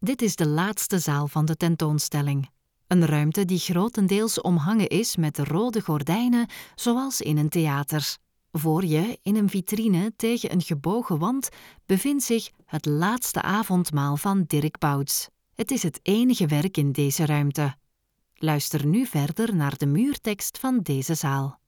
Dit is de laatste zaal van de tentoonstelling. Een ruimte die grotendeels omhangen is met rode gordijnen, zoals in een theater. Voor je, in een vitrine tegen een gebogen wand, bevindt zich het laatste avondmaal van Dirk Bouts. Het is het enige werk in deze ruimte. Luister nu verder naar de muurtekst van deze zaal.